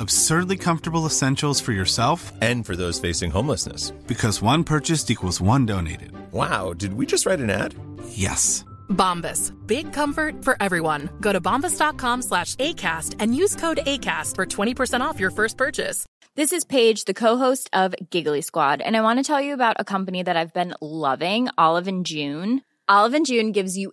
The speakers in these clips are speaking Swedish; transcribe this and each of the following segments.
Absurdly comfortable essentials for yourself and for those facing homelessness. Because one purchased equals one donated. Wow, did we just write an ad? Yes. Bombas. Big comfort for everyone. Go to bombas.com slash ACAST and use code ACAST for 20% off your first purchase. This is Paige, the co-host of Giggly Squad, and I want to tell you about a company that I've been loving, Olive and June. Olive and June gives you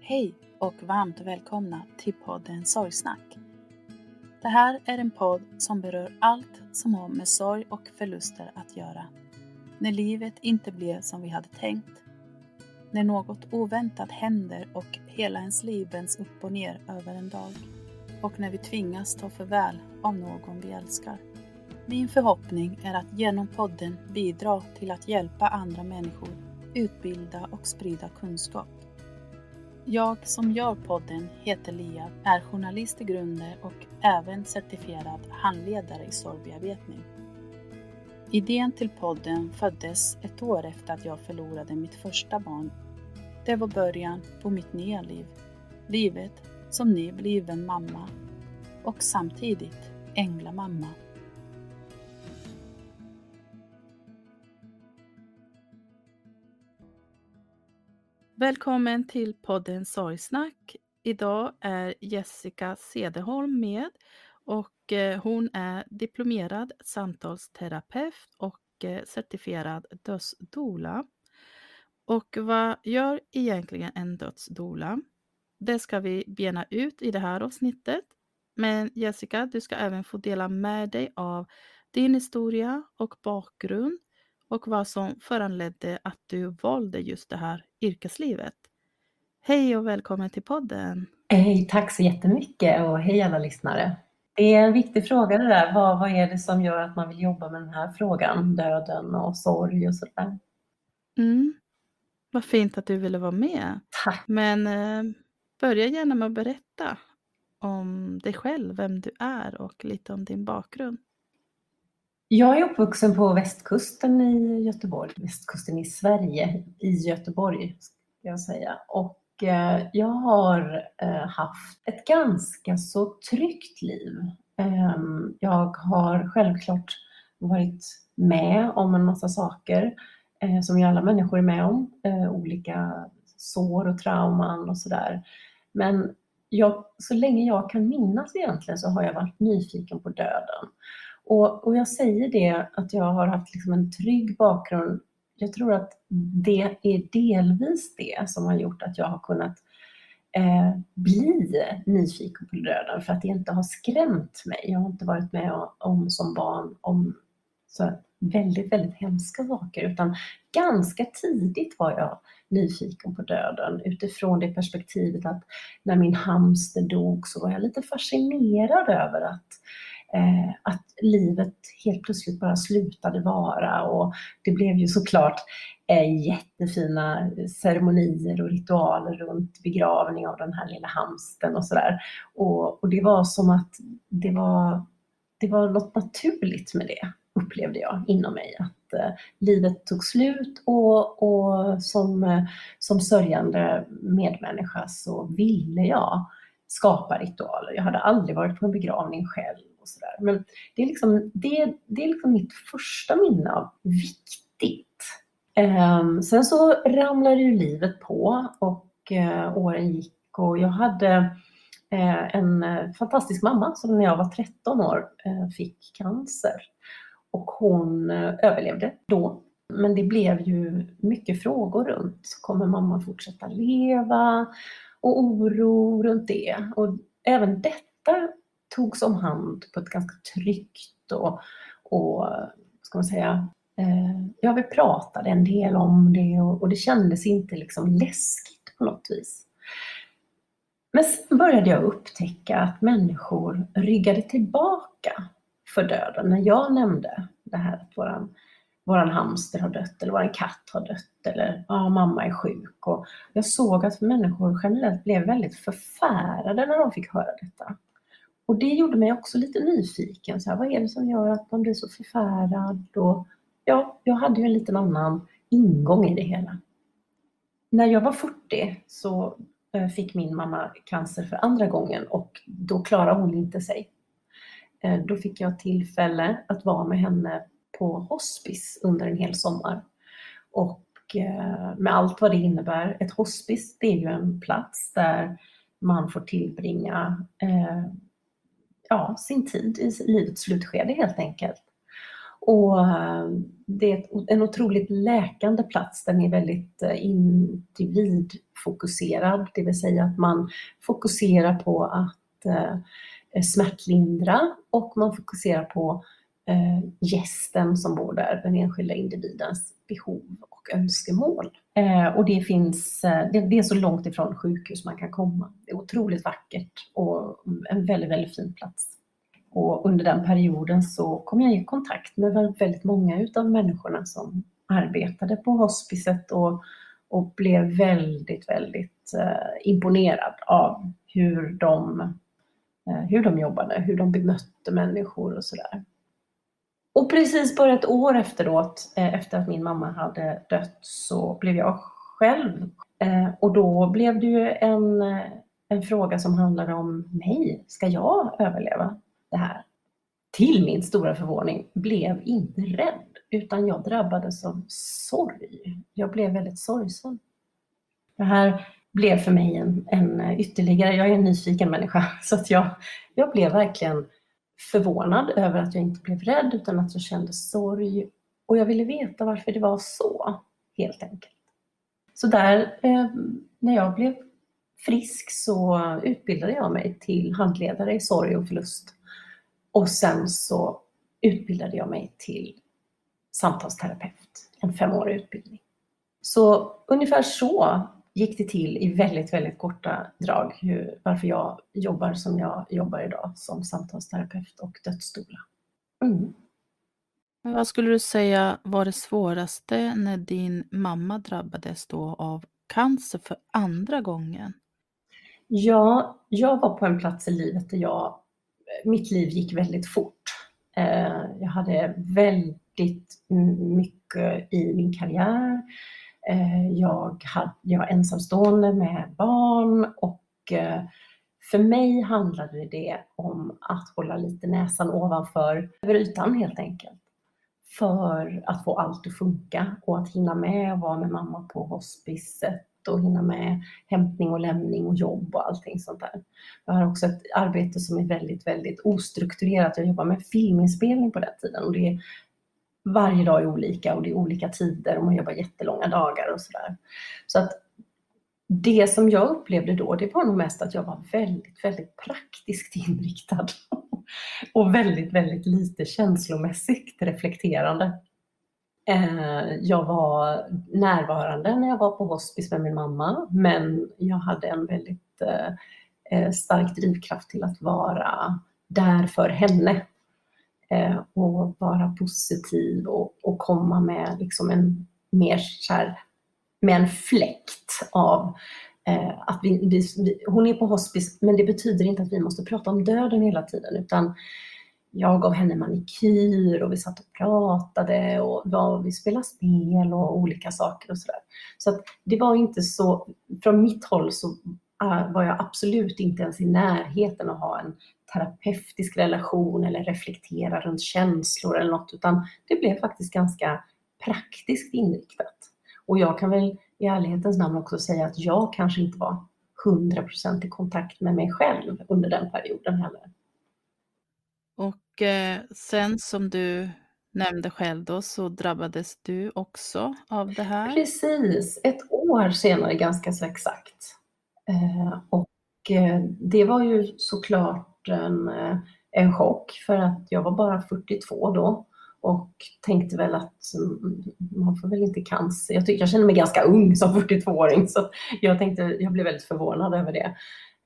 Hej och varmt välkomna till podden Sorgsnack. Det här är en podd som berör allt som har med sorg och förluster att göra. När livet inte blev som vi hade tänkt. När något oväntat händer och hela ens liv vänds upp och ner över en dag. Och när vi tvingas ta farväl av någon vi älskar. Min förhoppning är att genom podden bidra till att hjälpa andra människor, utbilda och sprida kunskap. Jag som gör podden heter Lia, är journalist i grunden och även certifierad handledare i sorgbearbetning. Idén till podden föddes ett år efter att jag förlorade mitt första barn. Det var början på mitt nya liv. Livet som nybliven mamma och samtidigt änglamamma. Välkommen till podden Sorgsnack. Idag är Jessica Cederholm med och eh, hon är diplomerad samtalsterapeut och eh, certifierad dödsdoula. Och vad gör egentligen en dödsdoula? Det ska vi bena ut i det här avsnittet. Men Jessica, du ska även få dela med dig av din historia och bakgrund och vad som föranledde att du valde just det här yrkeslivet. Hej och välkommen till podden! Hej, tack så jättemycket och hej alla lyssnare! Det är en viktig fråga det där. Vad, vad är det som gör att man vill jobba med den här frågan? Döden och sorg och sådär. Mm. Vad fint att du ville vara med. Tack! Men eh, börja gärna med att berätta om dig själv, vem du är och lite om din bakgrund. Jag är uppvuxen på västkusten i Göteborg, västkusten i Sverige, i Göteborg ska jag säga. Och eh, jag har eh, haft ett ganska så tryggt liv. Ehm, jag har självklart varit med om en massa saker eh, som ju alla människor är med om, olika sår och trauman och sådär. Men jag, så länge jag kan minnas egentligen så har jag varit nyfiken på döden. Och, och jag säger det att jag har haft liksom en trygg bakgrund. Jag tror att det är delvis det som har gjort att jag har kunnat eh, bli nyfiken på döden för att det inte har skrämt mig. Jag har inte varit med om som barn om så väldigt, väldigt hemska saker utan ganska tidigt var jag nyfiken på döden utifrån det perspektivet att när min hamster dog så var jag lite fascinerad över att eh, att livet helt plötsligt bara slutade vara och det blev ju såklart eh, jättefina eh, ceremonier och ritualer runt begravning av den här lilla hamsten och sådär. Och, och det var som att det var, det var något naturligt med det, upplevde jag inom mig. Att eh, livet tog slut och, och som, eh, som sörjande medmänniska så ville jag skapa ritualer. Jag hade aldrig varit på en begravning själv sådär. Men det är, liksom, det, det är liksom mitt första minne av viktigt. Eh, sen så ramlade ju livet på och eh, åren gick och jag hade eh, en eh, fantastisk mamma som när jag var 13 år eh, fick cancer. Och hon överlevde då. Men det blev ju mycket frågor runt, kommer mamma fortsätta leva? Och oro runt det. Och även detta togs om hand på ett ganska tryggt och, och ska man säga, eh, ja, vi pratade en del om det och, och, det kändes inte liksom läskigt på något vis. Men sen började jag upptäcka att människor ryggade tillbaka för döden när jag nämnde det här att våran våran hamster har dött eller våran katt har dött eller ja, mamma är sjuk. Och jag såg att människor generellt blev väldigt förfärade när de fick höra detta. Och det gjorde mig också lite nyfiken. Så här, vad är det som gör att man blir så förfärad? Och, ja, jag hade ju en liten annan ingång i det hela. När jag var 40 så eh, fick min mamma cancer för andra gången och då klarade hon inte sig. Eh, då fick jag tillfälle att vara med henne på hospice under en hel sommar. Och eh, med allt vad det innebär. Ett hospice det är ju en plats där man får tillbringa ja, sin tid i livets slutskede helt enkelt. Och eh, det är en otroligt läkande plats. Den är väldigt eh, individfokuserad, det vill säga att man fokuserar på att eh, smärtlindra och man fokuserar på gästen som bor där, den enskilda individens behov och önskemål. Eh, och det finns, eh, det, det, är så långt ifrån sjukhus man kan komma. Det är otroligt vackert och en väldigt, väldigt fin plats. Och under den perioden så kom jag i kontakt med väldigt många utav människorna som arbetade på hospicet och, och blev väldigt, väldigt eh, imponerad av hur de, eh, hur de jobbade, hur de bemötte människor och sådär. Och precis bara ett år efteråt, eh, efter att min mamma hade dött, så blev jag själv. Eh, och då blev det ju en, eh, en fråga som handlade om mig. Ska jag överleva det här? Till min stora förvåning blev inte rädd, utan jag drabbades av sorg. Jag blev väldigt sorgsen. Det här blev för mig en, en ytterligare, jag är en nyfiken människa, så att jag, jag blev verkligen förvånad över att jag inte blev rädd utan att jag kände sorg. Och jag ville veta varför det var så, helt enkelt. Så där, eh, när jag blev frisk så utbildade jag mig till handledare i sorg och förlust. Och sen så utbildade jag mig till samtalsterapeut, en femårig utbildning. Så ungefär så gick det till i väldigt, väldigt korta drag hur, varför jag jobbar som jag jobbar idag som samtalsterapeut och dödsstola. Mm. Men vad skulle du säga var det svåraste när din mamma drabbades då av cancer för andra gången? Ja, jag var på en plats i livet där jag, mitt liv gick väldigt fort. Eh, jag hade väldigt mycket i min karriär. Eh, jag, hade, jag var ensamstående med barn och eh, för mig handlade det om att hålla lite näsan ovanför över ytan helt enkelt. För att få allt att funka och att hinna med att vara med mamma på hospicet och hinna med hämtning och lämning och jobb och allting sånt där. Jag har också ett arbete som är väldigt, väldigt ostrukturerat. Jag jobbar med filminspelning på den tiden och det varje dag är olika och det är olika tider och man jobbar jättelånga dagar och sådär. Så att det som jag upplevde då, det var nog mest att jag var väldigt, väldigt praktiskt inriktad och väldigt, väldigt lite känslomässigt reflekterande. Eh, jag var närvarande när jag var på hospice med min mamma, men jag hade en väldigt eh, eh, stark drivkraft till att vara där för henne Eh, och vara positiv och, och komma med liksom en mer så här, med en fläkt av eh, att vi, vi, hon är på hospice men det betyder inte att vi måste prata om döden hela tiden utan jag gav henne manikyr och vi satt och pratade och ja, vi spelade spel och olika saker och sådär. Så att det var inte så, från mitt håll så var jag absolut inte ens i närheten att ha en terapeutisk relation eller reflektera runt känslor eller något, utan det blev faktiskt ganska praktiskt inriktat. Och jag kan väl i ärlighetens namn också säga att jag kanske inte var 100% i kontakt med mig själv under den perioden heller. Och eh, sen som du nämnde själv då så drabbades du också av det här. Precis, ett år senare ganska så exakt. Eh, och eh, det var ju såklart en, eh, en chock för att jag var bara 42 då och tänkte väl att mm, man får väl inte cancer. Jag, tycker, jag känner mig ganska ung som 42-åring så jag tänkte, jag blev väldigt förvånad över det.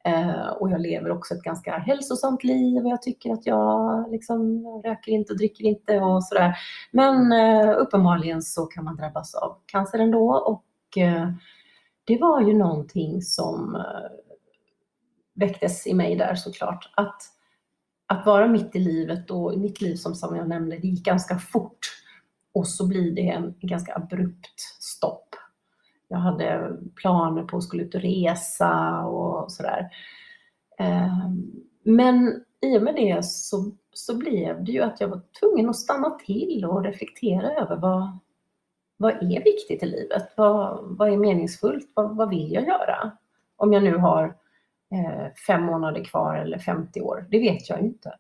Eh, och jag lever också ett ganska hälsosamt liv och jag tycker att jag liksom röker inte och dricker inte och sådär. Men eh, uppenbarligen så kan man drabbas av cancer ändå och eh, det var ju någonting som eh, väcktes i mig där såklart. Att, att vara mitt i livet och i mitt liv som, som jag nämnde, det gick ganska fort och så blir det en ganska abrupt stopp jag hade planer på att skulle ut och resa och sådär. Ehm, men i och med det så, så blev det ju att jag var tvungen att stanna till och reflektera över vad, vad är viktigt i livet? Vad, vad är meningsfullt? Vad, vad vill jag göra? Om jag nu har eh, fem månader kvar eller 50 år, det vet jag inte.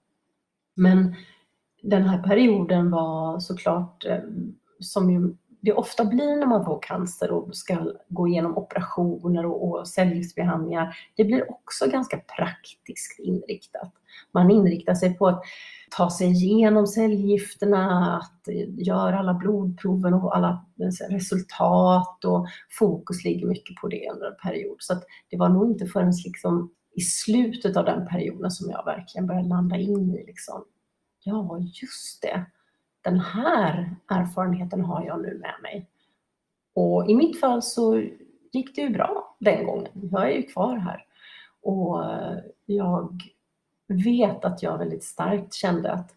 Men den här perioden var såklart, eh, som ju det ofta blir när man får cancer och ska gå igenom operationer och, och cellgiftsbehandlingar, det blir också ganska praktiskt inriktat. Man inriktar sig på att ta sig igenom cellgifterna, att eh, göra alla blodproven och alla eh, resultat och fokus ligger mycket på det under en period. Så det var nog inte förrän liksom i slutet av den perioden som jag verkligen började landa in i liksom, ja just det, den här erfarenheten har jag nu med mig. Och i mitt fall så gick det ju bra den gången. Jag är ju kvar här. Och jag vet att jag väldigt starkt kände att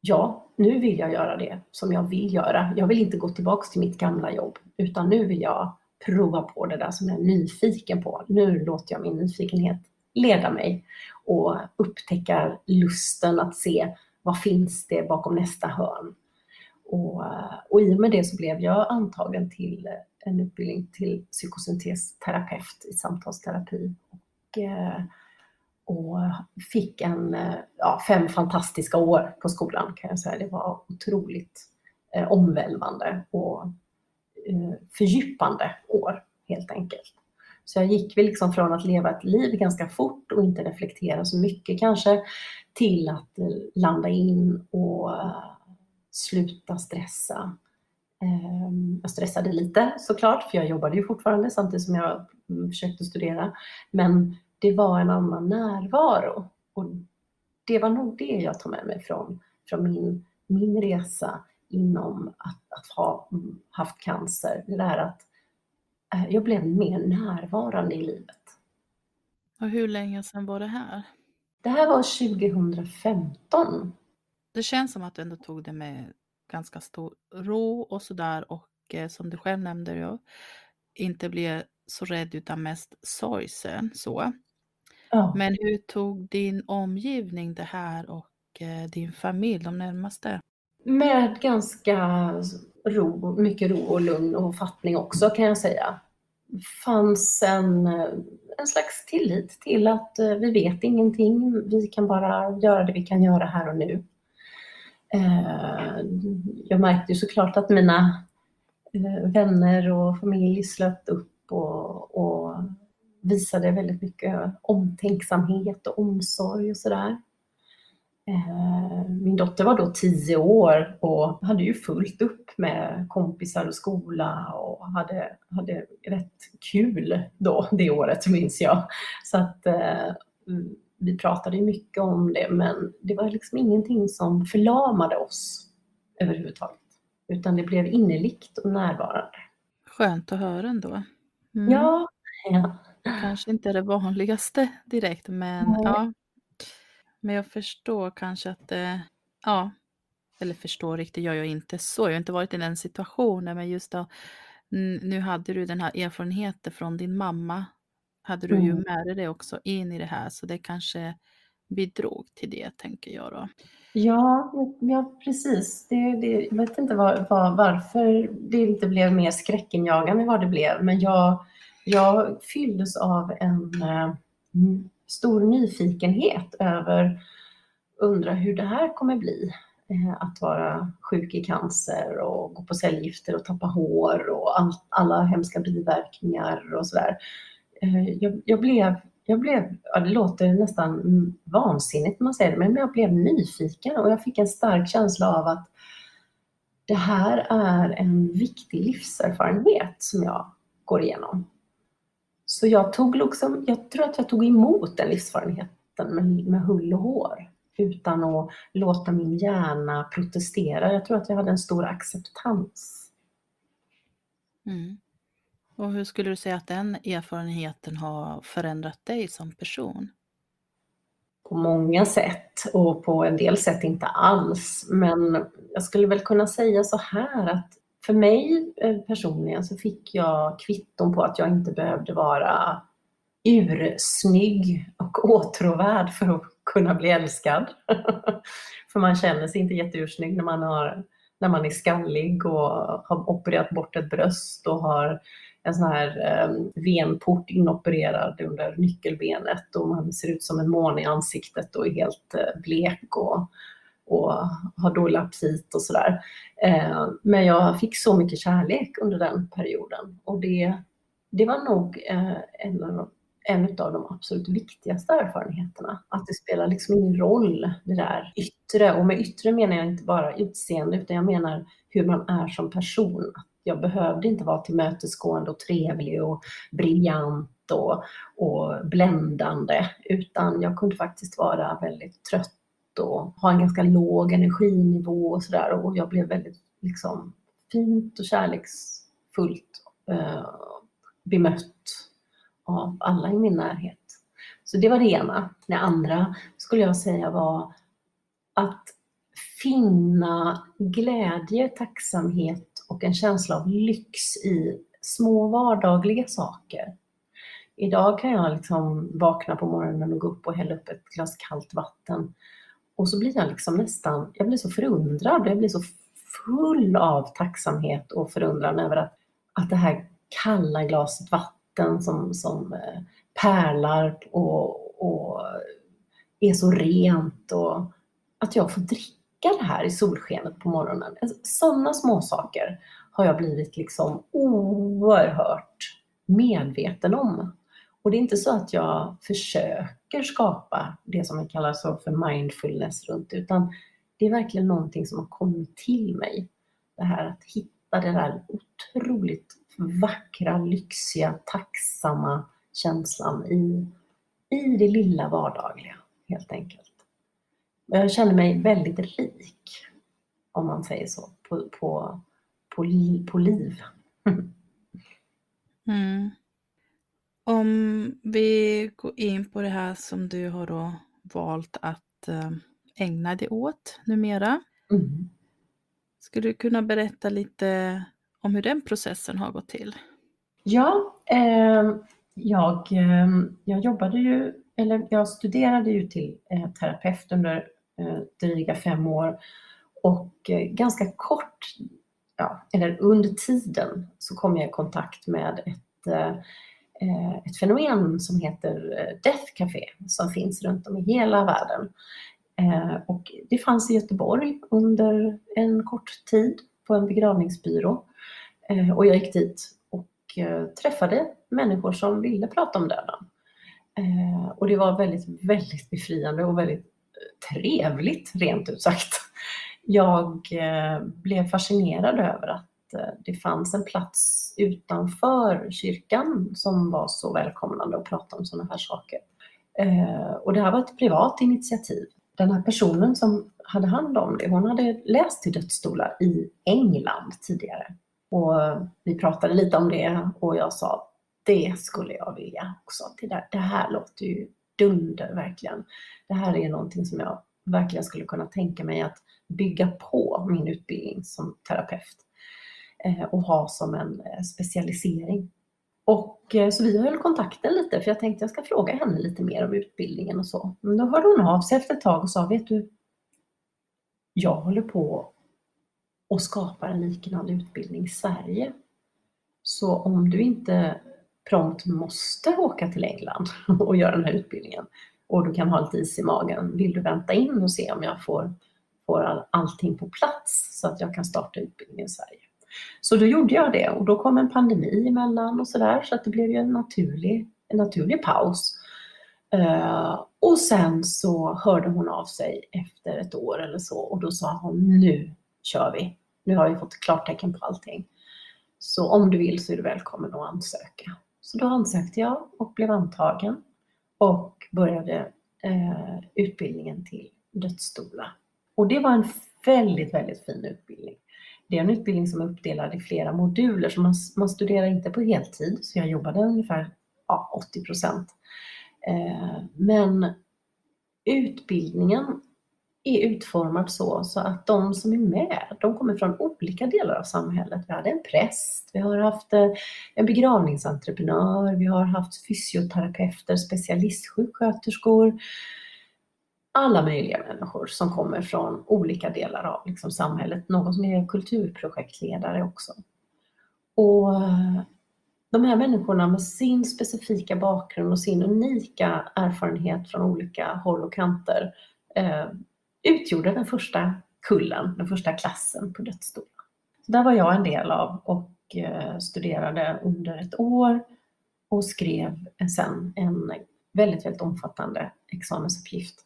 ja, nu vill jag göra det som jag vill göra. Jag vill inte gå tillbaks till mitt gamla jobb, utan nu vill jag prova på det där som jag är nyfiken på. Nu låter jag min nyfikenhet leda mig och upptäcka lusten att se vad finns det bakom nästa hörn? Och, och i och med det så blev jag antagen till en utbildning till psykosyntesterapeut i samtalsterapi. Och, eh, och fick en, ja, fem fantastiska år på skolan kan jag säga. Det var otroligt eh, omvälvande och eh, fördjupande år helt enkelt. Så jag gick väl liksom från att leva ett liv ganska fort och inte reflektera så mycket kanske till att eh, landa in och eh, sluta stressa. Ehm, jag stressade lite såklart, för jag jobbade ju fortfarande samtidigt som jag mm, försökte studera. Men det var en annan närvaro. Och det var nog det jag tog med mig från, från min, min resa inom att, att ha mm, haft cancer. Det där att jag blev mer närvarande i livet. Och hur länge sedan var det här? Det här var 2015. Det känns som att du ändå tog det med ganska stor ro och sådär och eh, som du själv nämnde, ja, inte blev så rädd utan mest sorgsen. Så. Ja. Men hur tog din omgivning det här och eh, din familj, de närmaste? Med ganska ro, mycket ro och lugn och fattning också kan jag säga. fanns en eh, en slags tillit till att eh, vi vet ingenting, vi kan bara göra det vi kan göra här och nu. Eh, jag märkte ju såklart att mina vänner och familj slöt upp och, och visade väldigt mycket omtänksamhet och omsorg och sådär. Min dotter var då tio år och hade ju fullt upp med kompisar och skola och hade, hade rätt kul då det året minns jag. Så att eh, vi pratade mycket om det men det var liksom ingenting som förlamade oss överhuvudtaget. Utan det blev innerligt och närvarande. Skönt att höra ändå. Mm. Ja, ja. Kanske inte det vanligaste direkt men mm. ja. Men jag förstår kanske att det, ja, eller förstår riktigt gör jag inte så. Jag har inte varit i den situationen, men just då, nu hade du den här erfarenheten från din mamma hade du ju Mm. med dig det också in i det här så det kanske bidrog till det tänker jag då. Ja, ja precis. Det, det, jag vet inte var, var, varför det inte blev mer skräckinjagande än vad det blev, men jag, jag fylldes av en eh, stor nyfikenhet över, undra hur det här kommer bli. Eh, att vara sjuk i cancer och gå på cellgifter och tappa hår och all, alla hemska biverkningar och sådär. Eh, jag, jag blev jag blev, ja, det låter nästan vansinnigt när man säger det, men jag blev nyfiken och jag fick en stark känsla av att det här är en viktig livserfarenhet som jag går igenom. Så jag tog liksom, jag tror att jag tog emot den livserfarenheten med, med hull och hår utan att låta min hjärna protestera. Jag tror att jag hade en stor acceptans. Mm. Och hur skulle du säga att den erfarenheten har förändrat dig som person? På många sätt och på en del sätt inte alls. Men jag skulle väl kunna säga så här att för mig eh, personligen så fick jag kvitton på att jag inte behövde vara ursnygg och åtråvärd för att kunna bli älskad. för man känner sig inte jätteursnygg när man, har, när man är skallig och har opererat bort ett bröst och har en sån här eh, venport inopererad under nyckelbenet och man ser ut som en måne i ansiktet och är helt eh, blek och, och har dålig aptit och sådär. Eh, men jag fick så mycket kärlek under den perioden och det, det var nog eh, en, av, en av de absolut viktigaste erfarenheterna. Att det spelar liksom ingen roll det där yttre och med yttre menar jag inte bara utseende utan jag menar hur man är som person jag behövde inte vara tillmötesgående och trevlig och briljant och, och bländande utan jag kunde faktiskt vara väldigt trött och ha en ganska låg energinivå och sådär och jag blev väldigt liksom fint och kärleksfullt eh, bemött av alla i min närhet. Så det var det ena. Det andra skulle jag säga var att finna glädje, tacksamhet och en känsla av lyx i små vardagliga saker. Idag kan jag liksom vakna på morgonen och gå upp och hälla upp ett glas kallt vatten och så blir jag liksom nästan, jag blir så förundrad, jag blir så full av tacksamhet och förundran över att, att det här kalla glaset vatten som, som eh, pärlar och, och är så rent och att jag får dricka det här i solskenet på morgonen. Alltså, Sådana små saker har jag blivit liksom oerhört medveten om. Och det är inte så att jag försöker skapa det som vi kallar så för mindfulness runt utan det är verkligen någonting som har kommit till mig. Det här att hitta den där otroligt vackra, lyxiga, tacksamma känslan i, i det lilla vardagliga helt enkelt. Jag känner mig väldigt rik, om man säger så, på, på, på, på liv. Mm. Om vi går in på det här som du har då valt att eh, ägna dig åt numera. Mm. Skulle du kunna berätta lite om hur den processen har gått till? Ja, eh, jag, eh, jag jobbade ju, eller jag studerade ju till eh, terapeut under eh, dryga fem år och eh, ganska kort, ja, eller under tiden så kom jag i kontakt med ett, eh, Eh, ett fenomen som heter eh, Death Café som finns runt om i hela världen. Eh, och det fanns i Göteborg under en kort tid på en begravningsbyrå. Och jag gick dit och träffade människor som ville prata om döden. Och det var väldigt, väldigt befriande och väldigt trevligt rent ut sagt. Jag blev fascinerad över att Eh, det fanns en plats utanför kyrkan som var så välkomnande att prata om sådana här saker. Eh, och det här var ett privat initiativ. Den här personen som hade hand om det, hon hade läst till dödsstolar i England tidigare. Och eh, vi pratade lite om det och jag sa, det skulle jag vilja också. Det här låter ju dunder verkligen. Det här är någonting som jag verkligen skulle kunna tänka mig att bygga på min utbildning som terapeut Eh, och ha som en eh, specialisering. Och eh, så vi höll kontakten lite för jag tänkte jag ska fråga henne lite mer om utbildningen och så. Men då hörde hon av sig efter ett tag och sa, vet du, jag håller på och skapar en liknande utbildning i Sverige. Så om du inte prompt måste åka till England och göra den här utbildningen och du kan ha lite is i magen, vill du vänta in och se om jag får, får allting på plats så att jag kan starta utbildningen i Sverige? Så då gjorde jag det och då kom en pandemi emellan och sådär så att det blev ju en naturlig, en naturlig paus. Uh, och sen så hörde hon av sig efter ett år eller så och då sa hon nu kör vi. Nu har vi fått klartecken på allting. Så om du vill så är du välkommen att ansöka. Så då ansökte jag och blev antagen och började eh, utbildningen till dödsstola. Och det var en väldigt, väldigt fin utbildning. Det är en utbildning som är uppdelad i flera moduler, så man, man studerar inte på heltid, så jag jobbade ungefär ja, 80 procent. Eh, men utbildningen är utformad så, så att de som är med, de kommer från olika delar av samhället. Vi hade en präst, vi har haft eh, en begravningsentreprenör, vi har haft fysioterapeuter, specialistsjuksköterskor, alla möjliga människor som kommer från olika delar av liksom, samhället. Någon som är kulturprojektledare också. Och eh, de här människorna med sin specifika bakgrund och sin unika erfarenhet från olika håll och kanter eh, utgjorde den första kullen, den första klassen på dödsstolen. Där var jag en del av och eh, studerade under ett år och skrev sen en väldigt, väldigt omfattande examensuppgift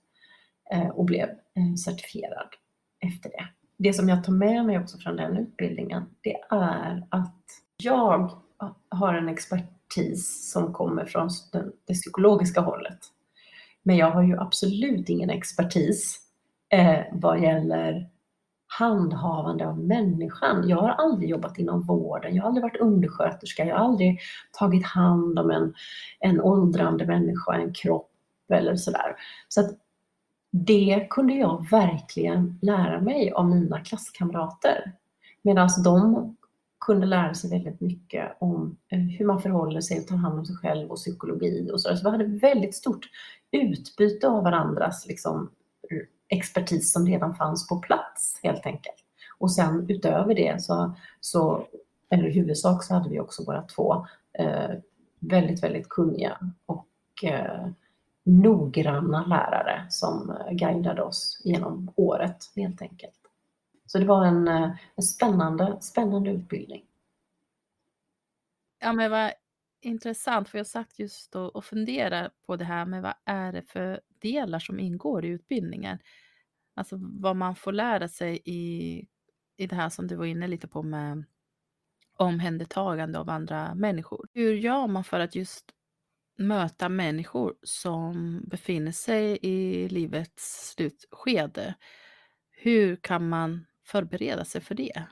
Eh, och blev eh, certifierad efter det. Det som jag tar med mig också från den utbildningen, det är att jag har en expertis som kommer från det psykologiska hållet. Men jag har ju absolut ingen expertis eh, vad gäller handhavande av människan. Jag har aldrig jobbat inom vården, jag har aldrig varit undersköterska, jag har aldrig tagit hand om en, en åldrande människa, en kropp eller sådär. Så att det kunde jag verkligen lära mig av mina klasskamrater. Medan de kunde lära sig väldigt mycket om eh, hur man förhåller sig och tar hand om sig själv och psykologi och så. Så vi hade väldigt stort utbyte av varandras liksom, expertis som redan fanns på plats helt enkelt. Och sen utöver det så, så eller i huvudsak så hade vi också våra två eh, väldigt, väldigt kunniga och eh, noggranna lärare som eh, guidade oss genom året helt enkelt. Så det var en, eh, en spännande, spännande utbildning. Ja men vad intressant, för jag satt just och, och funderade på det här med vad är det för delar som ingår i utbildningen? Alltså vad man får lära sig i, i det här som du var inne lite på med omhändertagande av andra människor. Hur gör man för att just möta människor som befinner sig i livets slutskede? Hur kan man förbereda sig för det?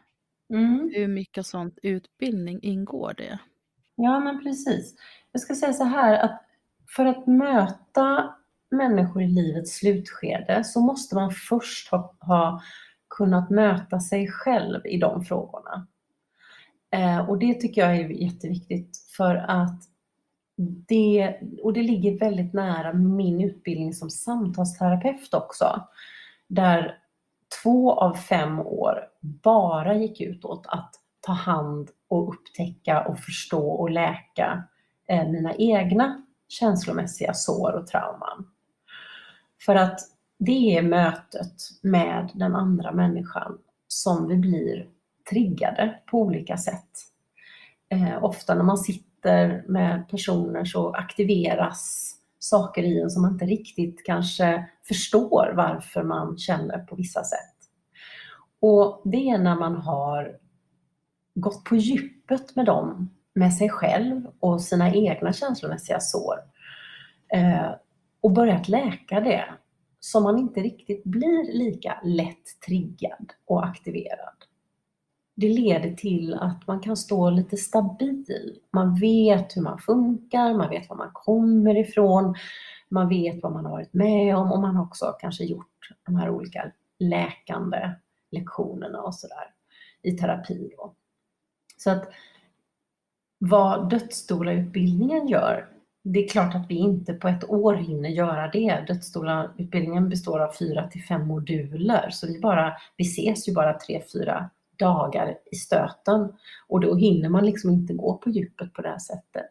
Mm. Hur mycket sånt utbildning ingår det? Ja, men precis. Jag ska säga så här att för att möta människor i livets slutskede så måste man först ha, ha kunnat möta sig själv i de frågorna. Eh, och det tycker jag är jätteviktigt för att det, och det ligger väldigt nära min utbildning som samtalsterapeut också, där två av fem år bara gick ut åt att ta hand och upptäcka och förstå och läka eh, mina egna känslomässiga sår och trauman. För att det är mötet med den andra människan som vi blir triggade på olika sätt. Eh, ofta när man sitter med personer så aktiveras saker i en som man inte riktigt kanske förstår varför man känner på vissa sätt. Och det är när man har gått på djupet med dem, med sig själv och sina egna känslomässiga sår eh, och börjat läka det som man inte riktigt blir lika lätt triggad och aktiverad. Det leder till att man kan stå lite stabil. Man vet hur man funkar, man vet var man kommer ifrån, man vet vad man har varit med om och man har också kanske gjort de här olika läkande lektionerna och sådär i terapi. Då. Så att vad dödsstolarutbildningen gör, det är klart att vi inte på ett år hinner göra det. Dödsdolautbildningen består av fyra till fem moduler, så vi, bara, vi ses ju bara tre, fyra dagar i stöten och då hinner man liksom inte gå på djupet på det här sättet.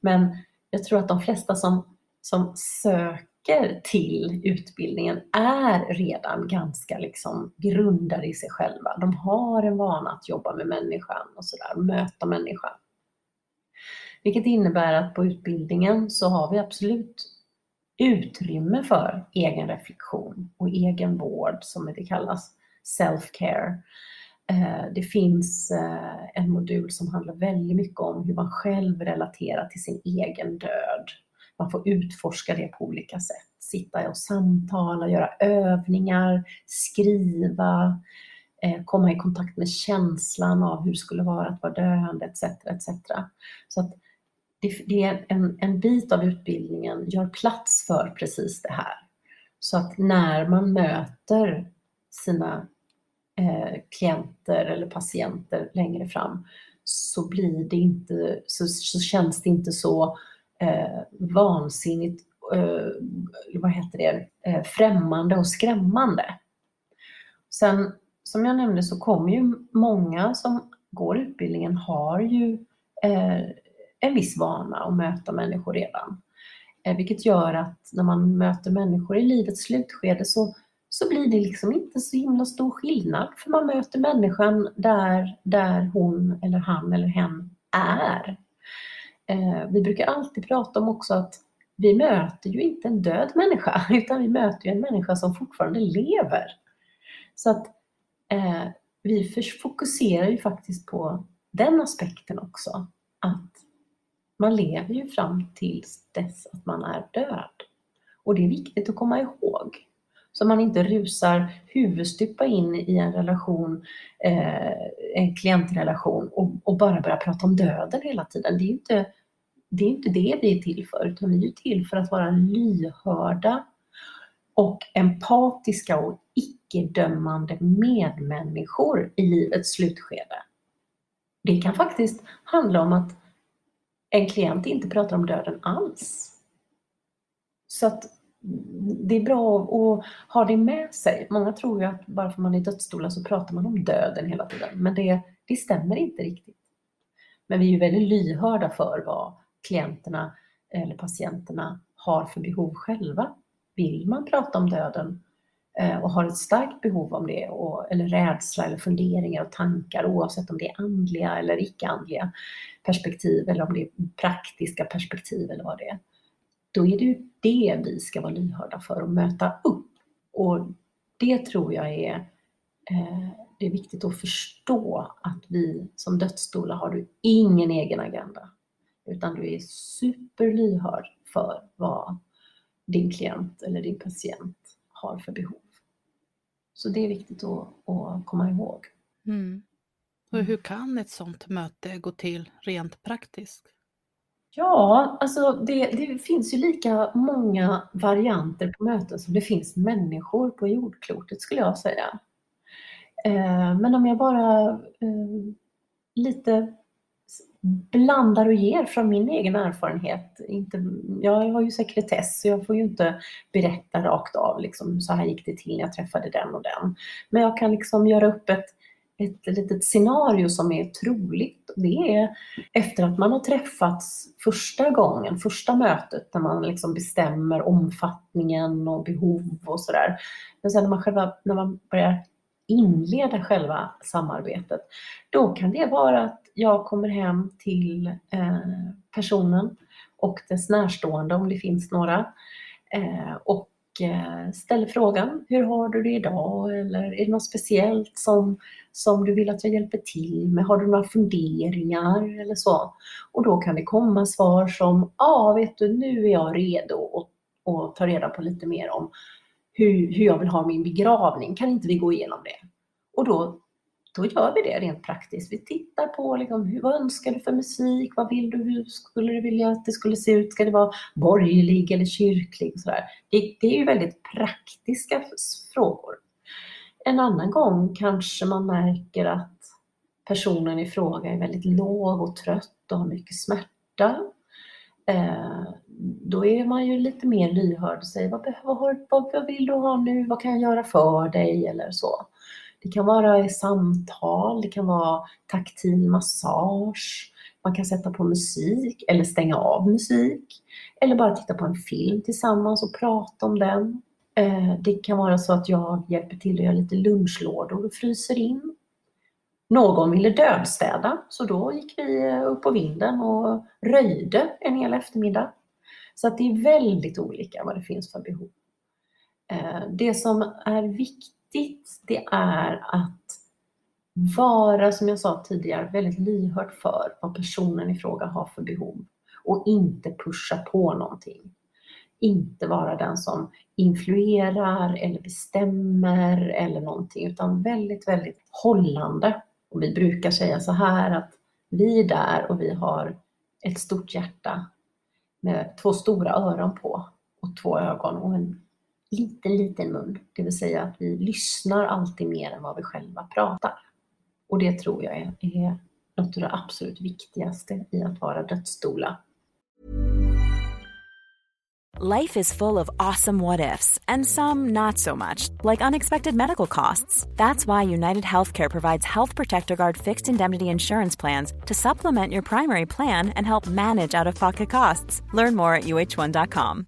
Men jag tror att de flesta som, som söker till utbildningen är redan ganska liksom grundade i sig själva. De har en vana att jobba med människan och sådär, möta människan. Vilket innebär att på utbildningen så har vi absolut utrymme för egen reflektion och egen vård som det kallas, self-care. Eh, det finns eh, en modul som handlar väldigt mycket om hur man själv relaterar till sin egen död. Man får utforska det på olika sätt. Sitta och samtala, göra övningar, skriva, eh, komma i kontakt med känslan av hur det skulle vara att vara döende etc. etc. Så att det, är en, en bit av utbildningen gör plats för precis det här. Så att när man möter sina Eh, klienter eller patienter längre fram så blir det inte, så, så känns det inte så eh, vansinnigt, eh, vad heter det, eh, främmande och skrämmande. Sen som jag nämnde så kommer ju många som går utbildningen har ju eh, en viss vana att möta människor redan. Eh, vilket gör att när man möter människor i livets slutskede så så blir det liksom inte så himla stor skillnad för man möter människan där, där hon eller han eller hen är. Eh, vi brukar alltid prata om också att vi möter ju inte en död människa utan vi möter ju en människa som fortfarande lever. Så att eh, vi fokuserar ju faktiskt på den aspekten också. Att man lever ju fram tills dess att man är död. Och det är viktigt att komma ihåg. Så man inte rusar huvudstupa in i en relation, eh, en klientrelation och, och, bara börjar prata om döden hela tiden. Det är inte det, är inte det vi är till för, utan vi är till för att vara lyhörda och empatiska och icke-dömande medmänniskor i livets slutskede. Det kan faktiskt handla om att en klient inte pratar om döden alls. Så att det är bra att ha det med sig. Många tror ju att bara för man är dödsstolar så pratar man om döden hela tiden, men det, det stämmer inte riktigt. Men vi är ju väldigt lyhörda för vad klienterna eller patienterna har för behov själva. Vill man prata om döden eh, och har ett starkt behov om det, och, eller rädsla eller funderingar och tankar oavsett om det är andliga eller icke-andliga perspektiv eller om det är praktiska perspektiv eller vad det är då är det ju det vi ska vara lyhörda för och möta upp. Och det tror jag är, eh, det är viktigt att förstå att vi som dödsstolar har du ingen egen agenda. Utan du är superlyhörd för vad din klient eller din patient har för behov. Så det är viktigt att, att komma ihåg. Mm. Och hur kan ett sådant möte gå till rent praktiskt? Ja, alltså det, det, finns ju lika många varianter på möten som det finns människor på jordklotet skulle jag säga. Eh, men om jag bara eh, lite blandar och ger från min egen erfarenhet. Inte, jag har ju sekretess så jag får ju inte berätta rakt av liksom, så här gick det till när jag träffade den och den. Men jag kan liksom göra upp ett ett litet scenario som är troligt. Det är efter att man har träffats första gången, första mötet, när man liksom bestämmer omfattningen och behov och sådär. Men sen när man, själva, när man börjar inleda själva samarbetet, då kan det vara att jag kommer hem till eh, personen och dess närstående, om det finns några, eh, och Eh, ställer frågan, hur har du det idag? Eller är det något speciellt som, som du vill att jag hjälper till med? Har du några funderingar eller så? Och då kan det komma svar som, ja ah, vet du, nu är jag redo att, att ta reda på lite mer om hur, hur jag vill ha min begravning. Kan inte vi gå igenom det? Och då då gör vi det rent praktiskt. Vi tittar på liksom, vad önskar du för musik? Vad vill du? Hur skulle du vilja att det skulle se ut? Ska det vara borgerlig eller kyrklig? Så det, det, är ju väldigt praktiska frågor. En annan gång kanske man märker att personen i fråga är väldigt låg och trött och har mycket smärta. Eh, då är man ju lite mer lyhörd och säger vad, vad, vad, vad vill du ha nu? Vad kan jag göra för dig? Eller så. Det kan vara samtal, det kan vara taktil massage, man kan sätta på musik eller stänga av musik. Eller bara titta på en film tillsammans och prata om den. Eh, det kan vara så att jag hjälper till att göra lite lunchlådor och fryser in. Någon ville dödstäda, så då gick vi eh, upp på vinden och röjde en hel eftermiddag. Så att det är väldigt olika vad det finns för behov. Eh, det som är viktigt, det är att vara, som jag sa tidigare, väldigt lyhörd för vad personen i fråga har för behov och inte pusha på någonting. Inte vara den som influerar eller bestämmer eller någonting utan väldigt, väldigt hållande. Och vi brukar säga så här att vi är där och vi har ett stort hjärta med två stora öron på och två ögon och en liten, liten mun. Det vill säga att vi lyssnar alltid mer än vad vi själva pratar. Och det tror jag är, är något av det absolut viktigaste i att vara dödsdoula. Life is full of awesome what ifs and some not so much, like unexpected medical costs. That's why United Healthcare provides Health Protector Guard fixed indemnity insurance plans to supplement your primary plan and help manage out of pocket costs. Learn more at uh1.com.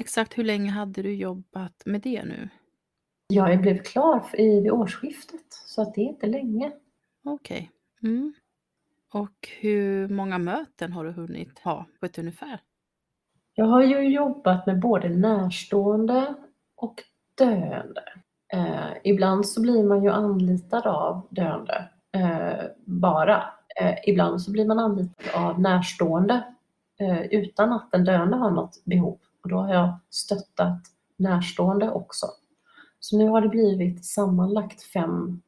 Exakt hur länge hade du jobbat med det nu? Jag blev klar i, vid årsskiftet, så att det är inte länge. Okej. Okay. Mm. Och hur många möten har du hunnit ha på ett ungefär? Jag har ju jobbat med både närstående och döende. Eh, ibland så blir man ju anlitad av döende eh, bara. Eh, ibland så blir man anlitad av närstående eh, utan att den döende har något behov. Och då har jag stöttat närstående också. Så nu har det blivit sammanlagt fem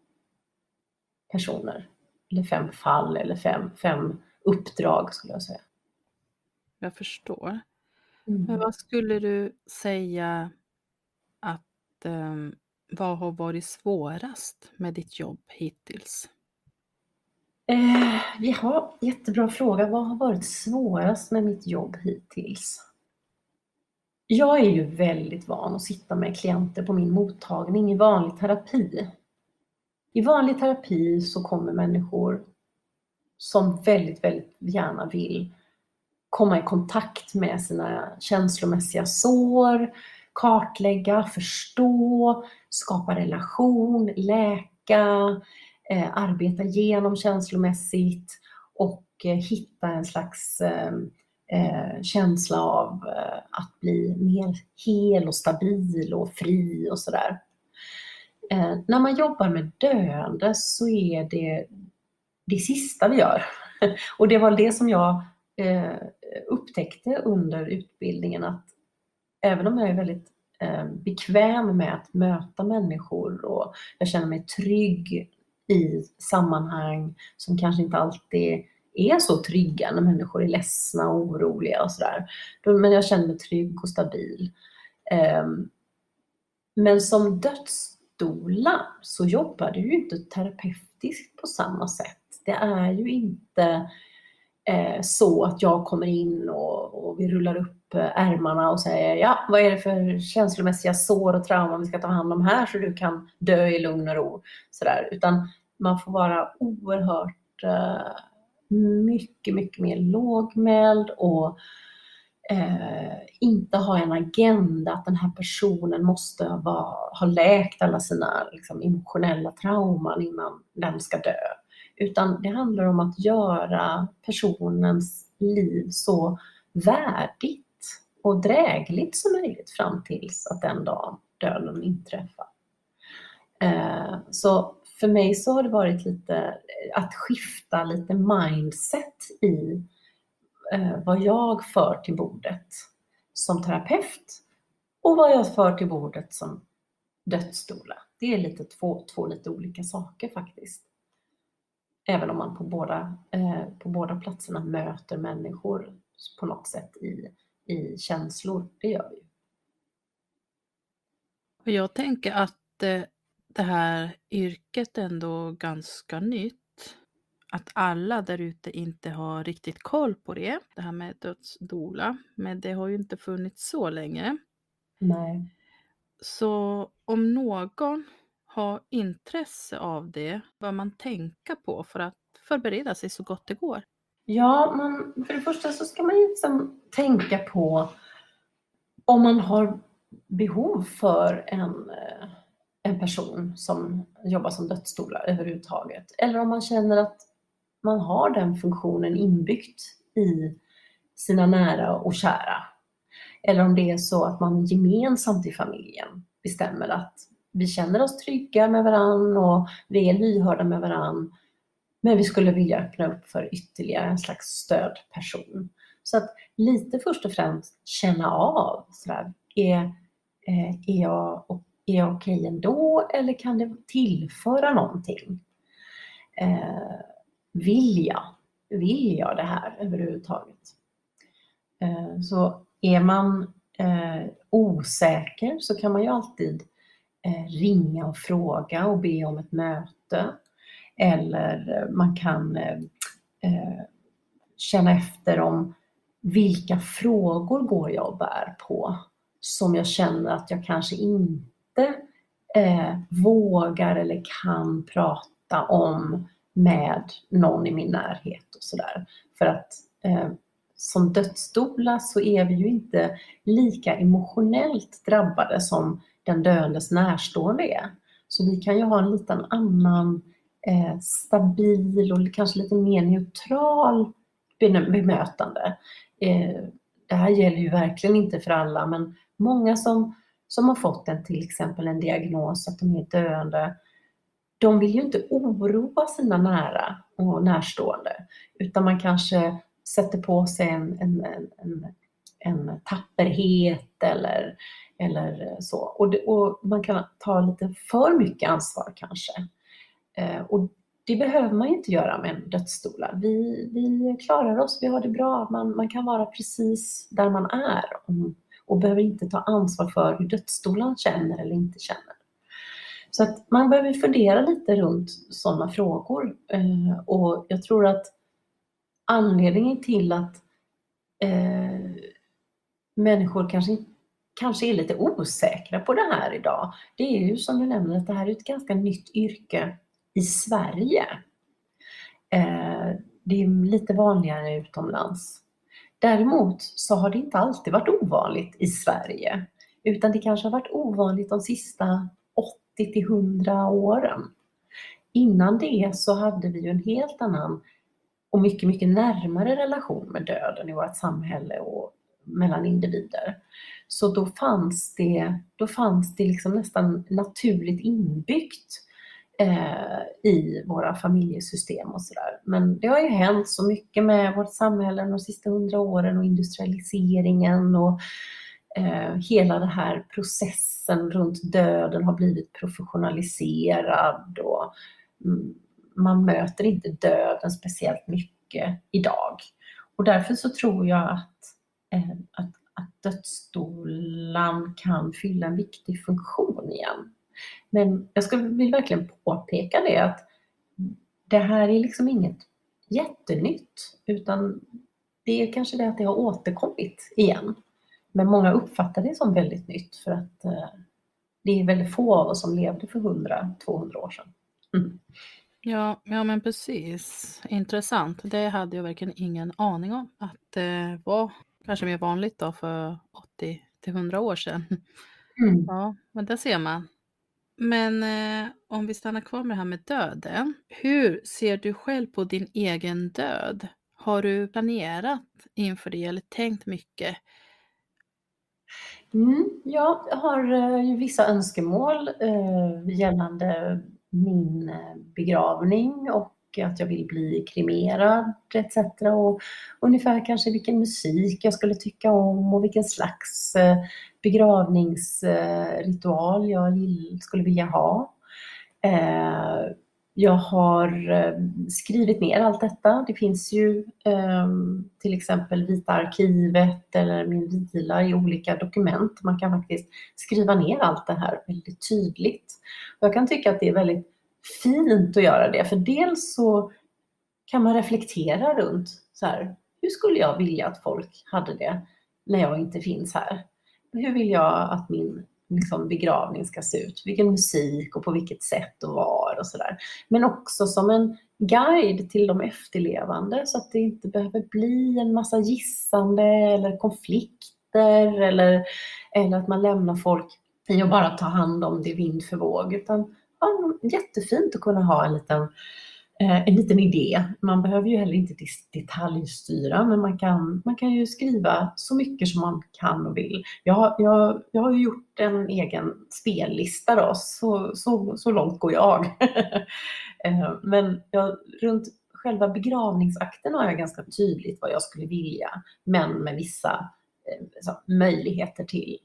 personer, eller fem fall eller fem, fem uppdrag skulle jag säga. Jag förstår. Mm. Men vad skulle du säga att um, vad har varit svårast med ditt jobb hittills? Eh, ja, jättebra fråga. Vad har varit svårast med mitt jobb hittills? Jag är ju väldigt van att sitta med klienter på min mottagning i vanlig terapi. I vanlig terapi så kommer människor som väldigt, väldigt gärna vill komma i kontakt med sina känslomässiga sår, kartlägga, förstå, skapa relation, läka, eh, arbeta igenom känslomässigt och eh, hitta en slags eh, eh, känsla av eh, att bli mer hel och stabil och fri och sådär. Eh, när man jobbar med döende så är det det sista vi gör. och det var det som jag eh, upptäckte under utbildningen att även om jag är väldigt eh, bekväm med att möta människor och jag känner mig trygg i sammanhang som kanske inte alltid är så trygga när människor är ledsna och oroliga och sådär. Men jag känner mig trygg och stabil. Ehm, men som dödsdola så jobbar du ju inte terapeutiskt på samma sätt. Det är ju inte eh, så att jag kommer in och, och vi rullar upp eh, ärmarna och säger ja, vad är det för känslomässiga sår och trauman vi ska ta hand om här så du kan dö i lugn och ro. Sådär. Utan man får vara oerhört eh, mycket, mycket mer lågmäld och eh, inte ha en agenda att den här personen måste vara, ha läkt alla sina liksom, emotionella trauman innan den ska dö. Utan det handlar om att göra personens liv så värdigt och drägligt som möjligt fram tills att den dagen döden inträffar. Eh, så för mig så har det varit lite eh, att skifta lite mindset i eh, vad jag för till bordet som terapeut och vad jag för till bordet som dödsdoula. Det är lite två, två lite olika saker faktiskt. Även om man på båda, eh, på båda platserna möter människor på något sätt i, i känslor. Det gör vi. Och jag tänker att eh, det här yrket ändå ganska nytt. Att alla där ute inte har riktigt koll på det, det här med dödsdola. Men det har ju inte funnits så länge. Nej. Så om någon har intresse av det, bör man tänka på för att förbereda sig så gott det går? Ja, man, för det första så ska man liksom tänka på om man har behov för en, eh, en person som jobbar som dödsstola överhuvudtaget. Eller om man känner att man har den funktionen inbyggt i sina nära och kära. Eller om det är så att man gemensamt i familjen bestämmer att vi känner oss trygga med varann och vi är lyhörda med varann. Men vi skulle vilja öppna upp för ytterligare en slags stödperson. Så att lite först och främst känna av, sådär, är, eh, är jag, är jag okej ändå eller kan det tillföra någonting? Eh, vill jag? Vill jag det här överhuvudtaget? Eh, så är man eh, osäker så kan man ju alltid eh, ringa och fråga och be om ett möte. Eller man kan eh, eh, känna efter om vilka frågor går jag och bär på som jag känner att jag kanske inte eh, vågar eller kan prata om med någon i min närhet och sådär. För att eh, som dödsdoula så är vi ju inte lika emotionellt drabbade som den döendes närstående är. Så vi kan ju ha en liten annan eh, stabil och kanske lite mer neutral bemötande. Eh, det här gäller ju verkligen inte för alla men många som, som har fått en, till exempel en diagnos att de är döende, de vill ju inte oroa sina nära och närstående utan man kanske sätter på sig en, en, en, en tapperhet eller, eller så. Och, det, och, man kan ta lite för mycket ansvar kanske. Eh, och det behöver man inte göra med en dödsstola. Vi, vi klarar oss, vi har det bra. Man, man kan vara precis där man är och, och behöver inte ta ansvar för hur dödsstolen känner eller inte känner. Så att man behöver fundera lite runt sådana frågor. Eh, och jag tror att anledningen till att eh, människor kanske, kanske är lite osäkra på det här idag, det är ju som du nämner att det här är ett ganska nytt yrke i Sverige. Eh, det är lite vanligare utomlands. Däremot så har det inte alltid varit ovanligt i Sverige, utan det kanske har varit ovanligt de sista 80 till 100 åren. Innan det så hade vi ju en helt annan och mycket, mycket närmare relation med döden i vårt samhälle och mellan individer. Så då fanns det, då fanns det liksom nästan naturligt inbyggt eh, i våra familjesystem och sådär. Men det har ju hänt så mycket med vårt samhälle de sista hundra åren och industrialiseringen och eh, hela den här processen runt döden har blivit professionaliserad och mm, man möter inte döden speciellt mycket idag. Och därför så tror jag att, eh, att, att dödsstolen kan fylla en viktig funktion igen. Men jag ska, vill verkligen påpeka det att det här är liksom inget jättenytt utan det är kanske det att det har återkommit igen. Men många uppfattar det som väldigt nytt för att eh, det är väldigt få av oss som levde för 100-200 år sedan. Mm. Ja, ja men precis. Intressant. Det hade jag verkligen ingen aning om att det var kanske mer vanligt då för 80 till 100 år sedan. Mm. Ja, men där ser man. Men eh, om vi stannar kvar med det här med döden. Hur ser du själv på din egen död? Har du planerat inför det eller tänkt mycket? Mm, jag har eh, vissa önskemål eh, gällande min eh, begravning och att jag vill bli kremerad etc. Och ungefär kanske vilken musik jag skulle tycka om och vilken slags eh, begravningsritual jag skulle vilja ha. Eh, jag har eh, skrivit ner allt detta. Det finns ju ehm, till exempel Vita arkivet eller Min vila i olika dokument. Man kan faktiskt skriva ner allt det här väldigt tydligt. jag kan tycka att det är väldigt fint att göra det. För dels så kan man reflektera runt så här, hur skulle jag vilja att folk hade det när jag inte finns här? Hur vill jag att min liksom, begravning ska se ut? Vilken musik och på vilket sätt och var och sådär. Men också som en guide till de efterlevande så att det inte behöver bli en massa gissande eller konflikter eller, eller att man lämnar folk i att bara ta hand om det vind för våg. Utan ja, jättefint att kunna ha en liten, eh, en liten idé. Man behöver ju heller inte detaljstyra, men man kan, man kan ju skriva så mycket som man kan och vill. Jag, jag, jag har ju gjort en egen spellista då, så, så, så långt går jag. Eh, men jag, runt själva begravningsakten har jag ganska tydligt vad jag skulle vilja, men med vissa eh, så, möjligheter till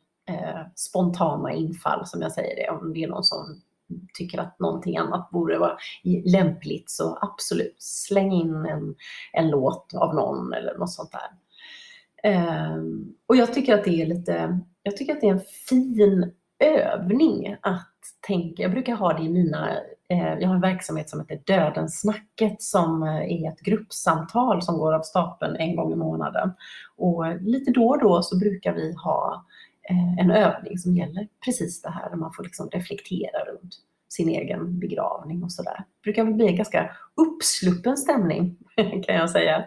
spontana infall, som jag säger det, om det är någon som tycker att någonting annat borde vara lämpligt så absolut, släng in en, en låt av någon eller något sånt där. Um, och jag tycker att det är lite, jag tycker att det är en fin övning att tänka, jag brukar ha det i mina, eh, jag har en verksamhet som heter Dödensnacket som eh, är ett gruppsamtal som går av stapeln en gång i månaden. Och lite då och då så brukar vi ha Eh, en övning som gäller precis det här, där man får liksom reflektera runt sin egen begravning och sådär. Det brukar bli en ganska uppsluppen stämning kan jag säga.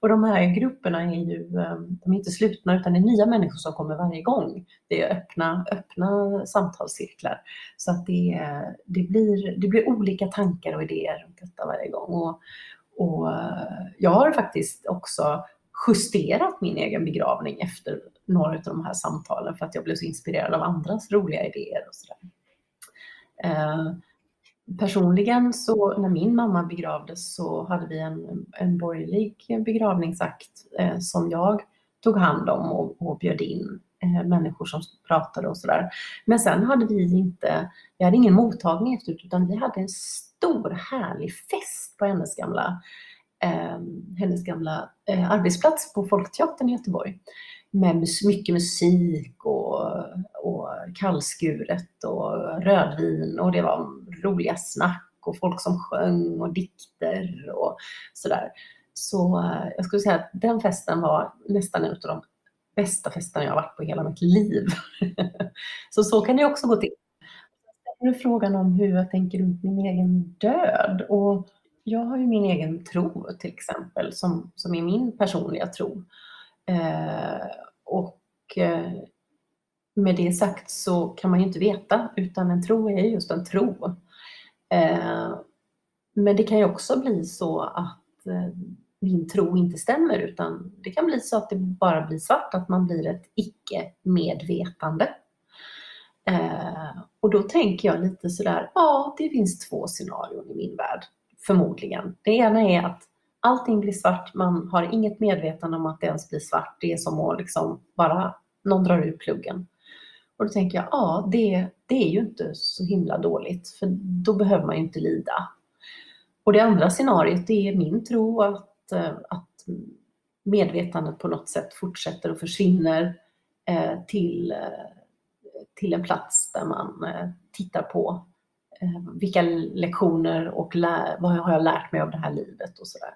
Och de här grupperna är ju eh, de är inte slutna utan det är nya människor som kommer varje gång. Det är öppna, öppna samtalscirklar. Så att det, det, blir, det blir olika tankar och idéer runt detta varje gång. Och, och eh, jag har faktiskt också justerat min egen begravning efter några av de här samtalen för att jag blev så inspirerad av andras roliga idéer och sådär. Eh, personligen så när min mamma begravdes så hade vi en, en borgerlig begravningsakt eh, som jag tog hand om och, och bjöd in eh, människor som pratade och sådär. Men sen hade vi inte, vi hade ingen mottagning efteråt utan vi hade en stor härlig fest på hennes gamla eh, Ehm, hennes gamla eh, arbetsplats på Folkteatern i Göteborg. Med mycket musik och, och kallskuret och rödvin och det var roliga snack och folk som sjöng och dikter och sådär. Så eh, jag skulle säga att den festen var nästan en av de bästa festerna jag har varit på i hela mitt liv. så så kan det också gå till. Nu är frågan om hur jag tänker runt min egen död. Och jag har ju min egen tro till exempel, som, som är min personliga tro. Eh, och eh, med det sagt så kan man ju inte veta, utan en tro är just en tro. Eh, men det kan ju också bli så att eh, min tro inte stämmer, utan det kan bli så att det bara blir svart, att man blir ett icke-medvetande. Eh, och då tänker jag lite sådär, ja, det finns två scenarion i min värld. Förmodligen. Det ena är att allting blir svart, man har inget medvetande om att det ens blir svart. Det är som att liksom bara någon drar ur pluggen. Och då tänker jag, ja det, det är ju inte så himla dåligt för då behöver man ju inte lida. Och det andra scenariot det är min tro att, eh, att medvetandet på något sätt fortsätter och försvinner eh, till, eh, till en plats där man tittar på Eh, vilka lektioner och vad har jag lärt mig av det här livet och sådär.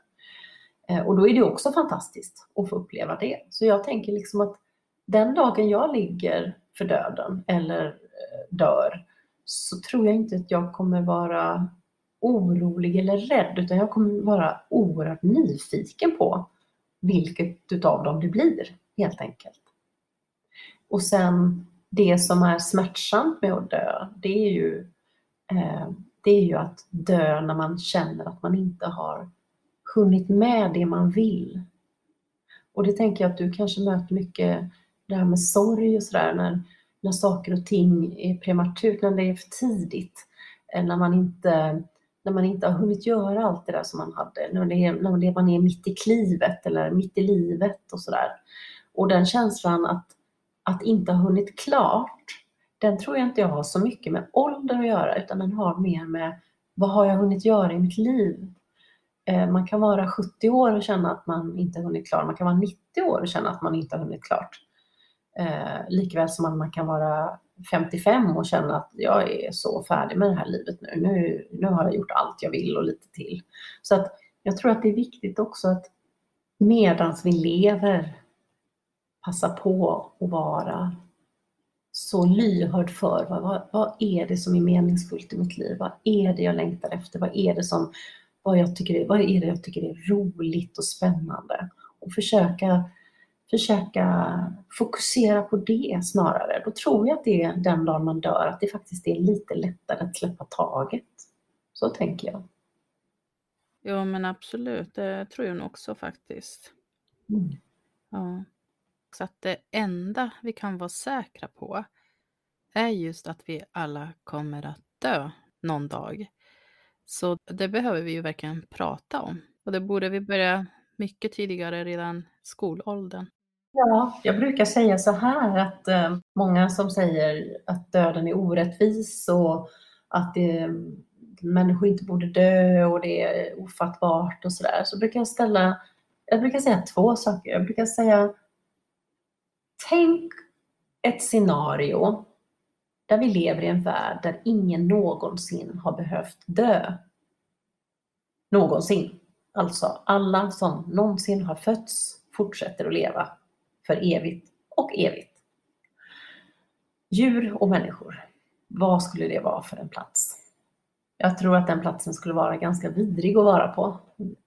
Eh, och då är det också fantastiskt att få uppleva det. Så jag tänker liksom att den dagen jag ligger för döden eller eh, dör så tror jag inte att jag kommer vara orolig eller rädd utan jag kommer vara oerhört nyfiken på vilket utav dem det blir helt enkelt. Och sen det som är smärtsamt med att dö, det är ju Eh, det är ju att dö när man känner att man inte har hunnit med det man vill. Och det tänker jag att du kanske möter mycket det här med sorg och sådär när, när saker och ting är prematurt, när det är för tidigt. Eh, när man inte när man inte har hunnit göra allt det där som man hade, när, det när man är mitt i klivet eller mitt i livet och sådär. Och den känslan att, att inte ha hunnit klart, den tror jag inte jag har så mycket med ålder att göra, utan den har mer med vad har jag hunnit göra i mitt liv? Eh, man kan vara 70 år och känna att man inte hunnit klart. Man kan vara 90 år och känna att man inte har hunnit klart. Eh, likväl som man kan vara 55 och känna att jag är så färdig med det här livet nu. nu. Nu har jag gjort allt jag vill och lite till. Så att jag tror att det är viktigt också att medans vi lever passa på att vara så lyhörd för vad, vad, vad, är det som är meningsfullt i mitt liv? Vad är det jag längtar efter? Vad är det som vad, jag tycker är, vad är det jag tycker är roligt och spännande? Och försöka försöka fokusera på det snarare. Då tror jag att det är den dagen man dör, att det faktiskt är lite lättare att släppa taget. Så tänker jag. Jo men absolut, det tror jag nog också faktiskt. Mm. Ja. Så att det enda vi kan vara säkra på är just att vi alla kommer att dö någon dag. Så det behöver vi ju verkligen prata om. Och det borde vi börja mycket tidigare, redan skolåldern. Ja, jag brukar säga så här att eh, många som säger att döden är orättvis och att det, människor inte borde dö och det är ofattbart och sådär. Så brukar jag ställa, jag brukar säga två saker. Jag brukar säga Tänk ett scenario där vi lever i en värld där ingen någonsin har behövt dö. Någonsin. Alltså alla som någonsin har fötts fortsätter att leva för evigt och evigt. Djur och människor. Vad skulle det vara för en plats? Jag tror att den platsen skulle vara ganska vidrig att vara på.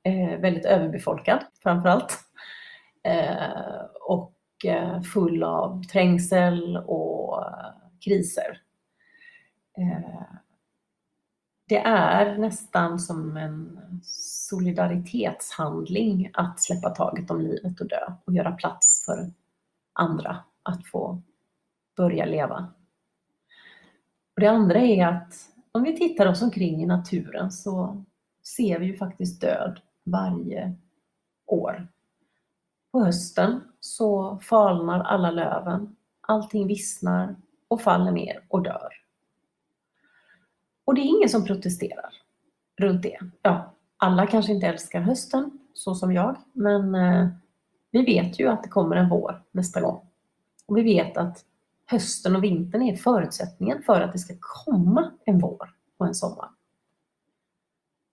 Eh, väldigt överbefolkad framförallt. Eh, och eh, full av trängsel och eh, kriser. Eh, det är nästan som en solidaritetshandling att släppa taget om livet och dö och göra plats för andra att få börja leva. Och det andra är att om vi tittar oss omkring i naturen så ser vi ju faktiskt död varje år. På hösten så falnar alla löven, allting vissnar och faller ner och dör. Och det är ingen som protesterar runt det. Ja, alla kanske inte älskar hösten, så som jag, men eh, vi vet ju att det kommer en vår nästa gång. Och vi vet att hösten och vintern är förutsättningen för att det ska komma en vår och en sommar.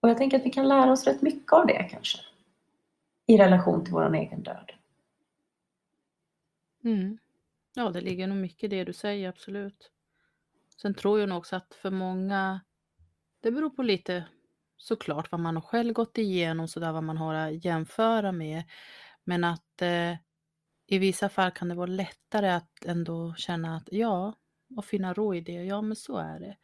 Och jag tänker att vi kan lära oss rätt mycket av det kanske. I relation till vår egen död. Mm. Ja, det ligger nog mycket i det du säger, absolut. Sen tror jag nog också att för många, det beror på lite såklart vad man har själv gått igenom, sådär vad man har att jämföra med. Men att eh, i vissa fall kan det vara lättare att ändå känna att ja, och finna ro i det. Ja, men så är det.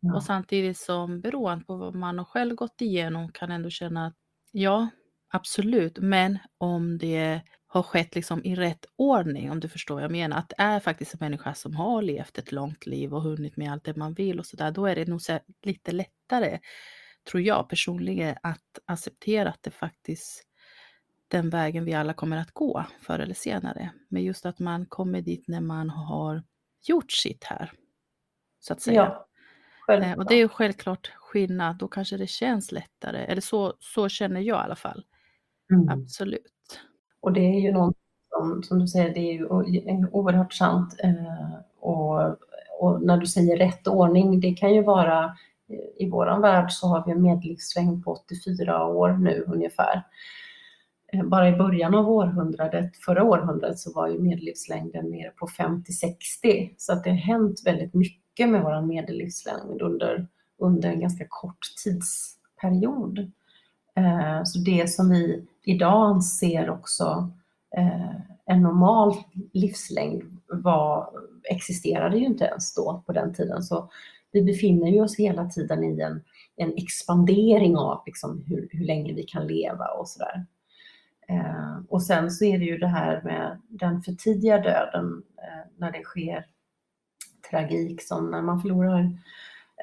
Ja. Och samtidigt som beroende på vad man har själv gått igenom kan ändå känna att ja, absolut, men om det har skett liksom i rätt ordning, om du förstår vad jag menar. Att det är faktiskt en människa som har levt ett långt liv och hunnit med allt det man vill och sådär. Då är det nog lite lättare, tror jag personligen, att acceptera att det faktiskt den vägen vi alla kommer att gå förr eller senare. Men just att man kommer dit när man har gjort sitt här. Så att säga. Ja, eh, och det är ju självklart skillnad. Då kanske det känns lättare. Eller så, så känner jag i alla fall. Mm. Absolut. Och det är ju något som, som du säger, det är ju oerhört sant. Eh, och, och, när du säger rätt ordning, det kan ju vara eh, i vår värld så har vi en medellivslängd på 84 år nu ungefär. Eh, bara i början av århundradet, förra århundradet, så var ju medellivslängden nere på 50-60. Så att det har hänt väldigt mycket med vår medellivslängd under, under en ganska kort tidsperiod. Eh, så det som vi idag anser också eh, en normal livslängd var, existerade ju inte ens då på den tiden. Så vi befinner ju oss hela tiden i en, en expandering av liksom hur, hur länge vi kan leva och sådär. Eh, och sen så är det ju det här med den för tidiga döden eh, när det sker tragik som när man förlorar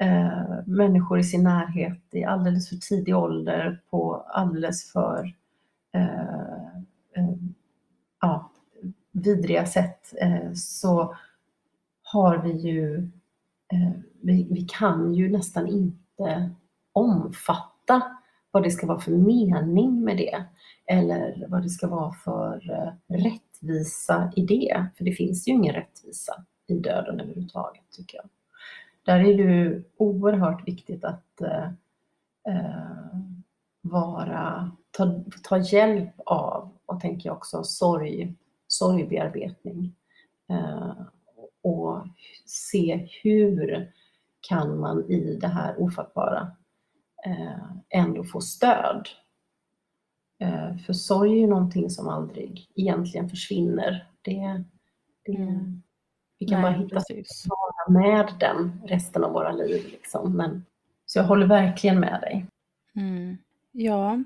eh, människor i sin närhet i alldeles för tidig ålder på alldeles för eh, Eh, ja, vidriga sätt eh, så har vi ju, eh, vi, vi kan ju nästan inte omfatta vad det ska vara för mening med det eller vad det ska vara för eh, rättvisa i det. För det finns ju ingen rättvisa i döden överhuvudtaget tycker jag. Där är det oerhört viktigt att eh, eh vara, ta, ta hjälp av, och tänker jag också, sorg, sorgbearbetning. Eh, och se hur kan man i det här ofattbara eh, ändå få stöd. Eh, för sorg är ju någonting som aldrig egentligen försvinner. Det, det, mm. Vi kan Nej, bara hitta precis. vara med den resten av våra liv. Liksom. Men, så jag håller verkligen med dig. Mm. Ja.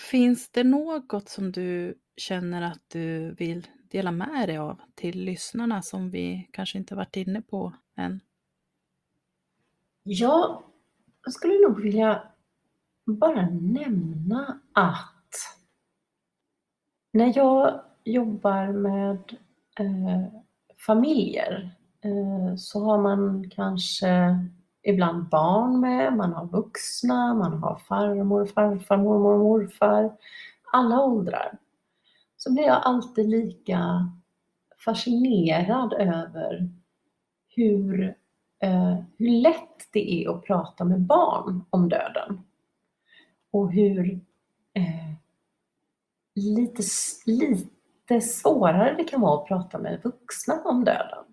Finns det något som du känner att du vill dela med dig av till lyssnarna som vi kanske inte varit inne på än? Ja, jag skulle nog vilja bara nämna att när jag jobbar med eh, familjer eh, så har man kanske ibland barn med, man har vuxna, man har farmor, farfar, mormor, morfar, alla åldrar. Så blir jag alltid lika fascinerad över hur, eh, hur lätt det är att prata med barn om döden. Och hur eh, lite, lite lite svårare det kan vara att prata med vuxna om döden.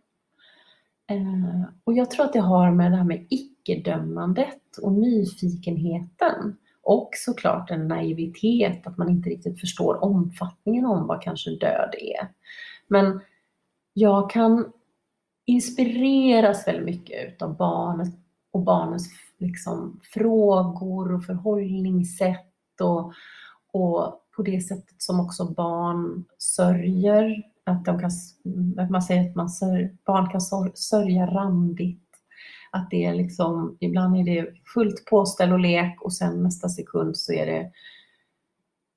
Eh, och jag tror att det har med det här med icke-dömandet och nyfikenheten och såklart en naivitet, att man inte riktigt förstår omfattningen om vad kanske död är. Men jag kan inspireras väldigt mycket utav barnet och barnens liksom, frågor och förhållningssätt och, och på det sättet som också barn sörjer. Att, de kan, att man säger att man sör, barn kan sörja randigt. Att det är liksom, ibland är det fullt påställ och lek och sen nästa sekund så är det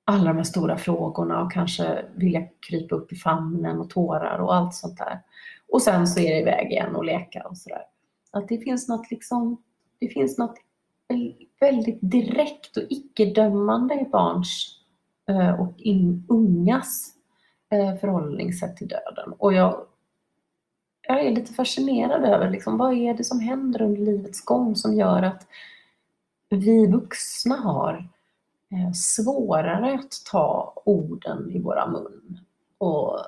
alla de här stora frågorna och kanske vilja krypa upp i famnen och tårar och allt sånt där. Och sen så är det iväg igen och leka och sådär. Att det finns något liksom, det finns något väldigt direkt och icke-dömande i barns eh, och in, ungas Eh, förhållningssätt till döden. Och jag, jag är lite fascinerad över liksom, vad är det som händer under livets gång som gör att vi vuxna har eh, svårare att ta orden i våra mun och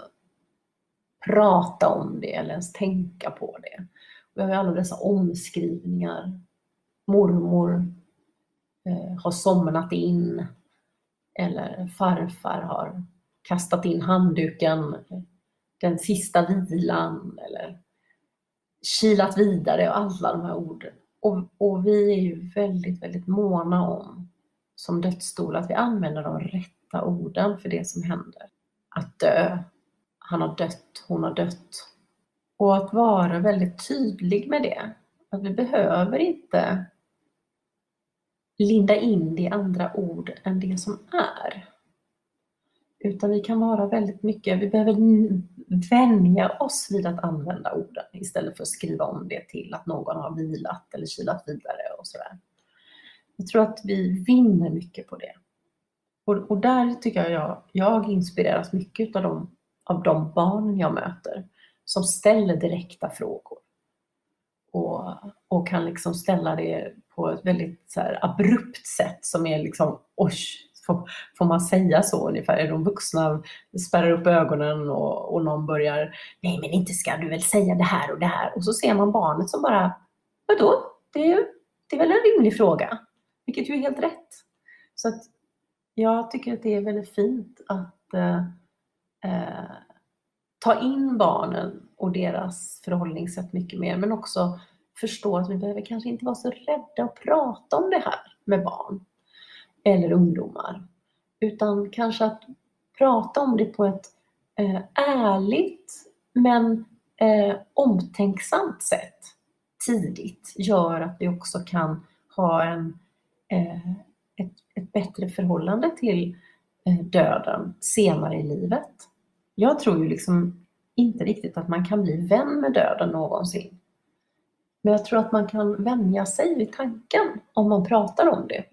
prata om det eller ens tänka på det. Vi har ju alla dessa omskrivningar. Mormor eh, har somnat in eller farfar har kastat in handduken, den sista vilan eller kilat vidare och alla de här orden. Och, och vi är ju väldigt, väldigt måna om som dödsstol att vi använder de rätta orden för det som händer. Att dö. Han har dött, hon har dött. Och att vara väldigt tydlig med det. Att vi behöver inte linda in det i andra ord än det som är. Utan vi kan vara väldigt mycket, vi behöver vänja oss vid att använda orden istället för att skriva om det till att någon har vilat eller kilat vidare och sådär. Jag tror att vi vinner mycket på det. Och, och där tycker jag, jag jag inspireras mycket av de, av de barnen jag möter som ställer direkta frågor. Och, och kan liksom ställa det på ett väldigt så här, abrupt sätt som är liksom, oj, får, man säga så ungefär? Är de vuxna spärrar upp ögonen och, och någon börjar, nej men inte ska du väl säga det här och det här. Och så ser man barnet som bara, vadå? Det är, det är väl en rimlig fråga? Vilket ju är helt rätt. Så att jag tycker att det är väldigt fint att eh, eh, ta in barnen och deras förhållningssätt mycket mer, men också förstå att vi behöver kanske inte vara så rädda att prata om det här med barn eller ungdomar. Utan kanske att prata om det på ett eh, ärligt men eh, omtänksamt sätt tidigt gör att vi också kan ha en, eh, ett, ett bättre förhållande till eh, döden senare i livet. Jag tror ju liksom inte riktigt att man kan bli vän med döden någonsin. Men jag tror att man kan vänja sig vid tanken om man pratar om det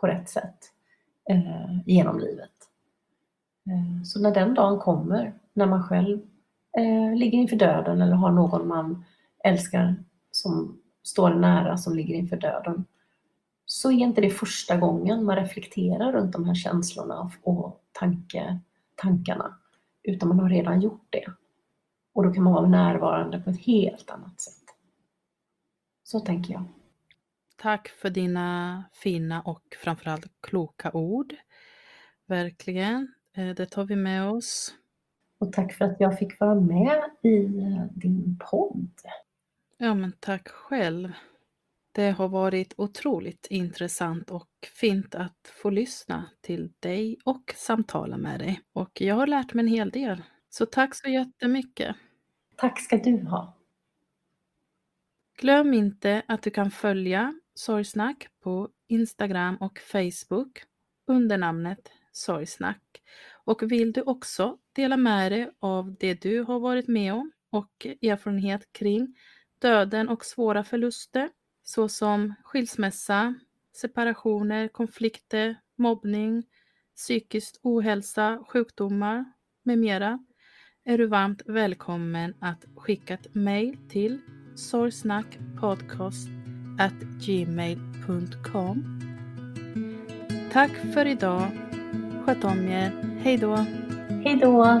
på rätt sätt eh, genom livet. Eh, så när den dagen kommer, när man själv eh, ligger inför döden eller har någon man älskar som står nära som ligger inför döden, så är inte det första gången man reflekterar runt de här känslorna och tanke, tankarna, utan man har redan gjort det. Och då kan man vara närvarande på ett helt annat sätt. Så tänker jag. Tack för dina fina och framförallt kloka ord. Verkligen. Eh, det tar vi med oss. Och tack för att jag fick vara med i eh, din podd. Ja, men tack själv. Det har varit otroligt intressant och fint att få lyssna till dig och samtala med dig. Och jag har lärt mig en hel del. Så tack så jättemycket. Tack ska du ha. Glöm inte att du kan följa Sorgsnack på Instagram och Facebook under namnet Sorgsnack. Och vill du också dela med dig av det du har varit med om och erfarenhet kring döden och svåra förluster såsom skilsmässa, separationer, konflikter, mobbning, psykisk ohälsa, sjukdomar med mera är du varmt välkommen att skicka ett mejl till sorgsnackpodcast gmail.com. Tack för idag. Sköt om er. Hej då! Hej då!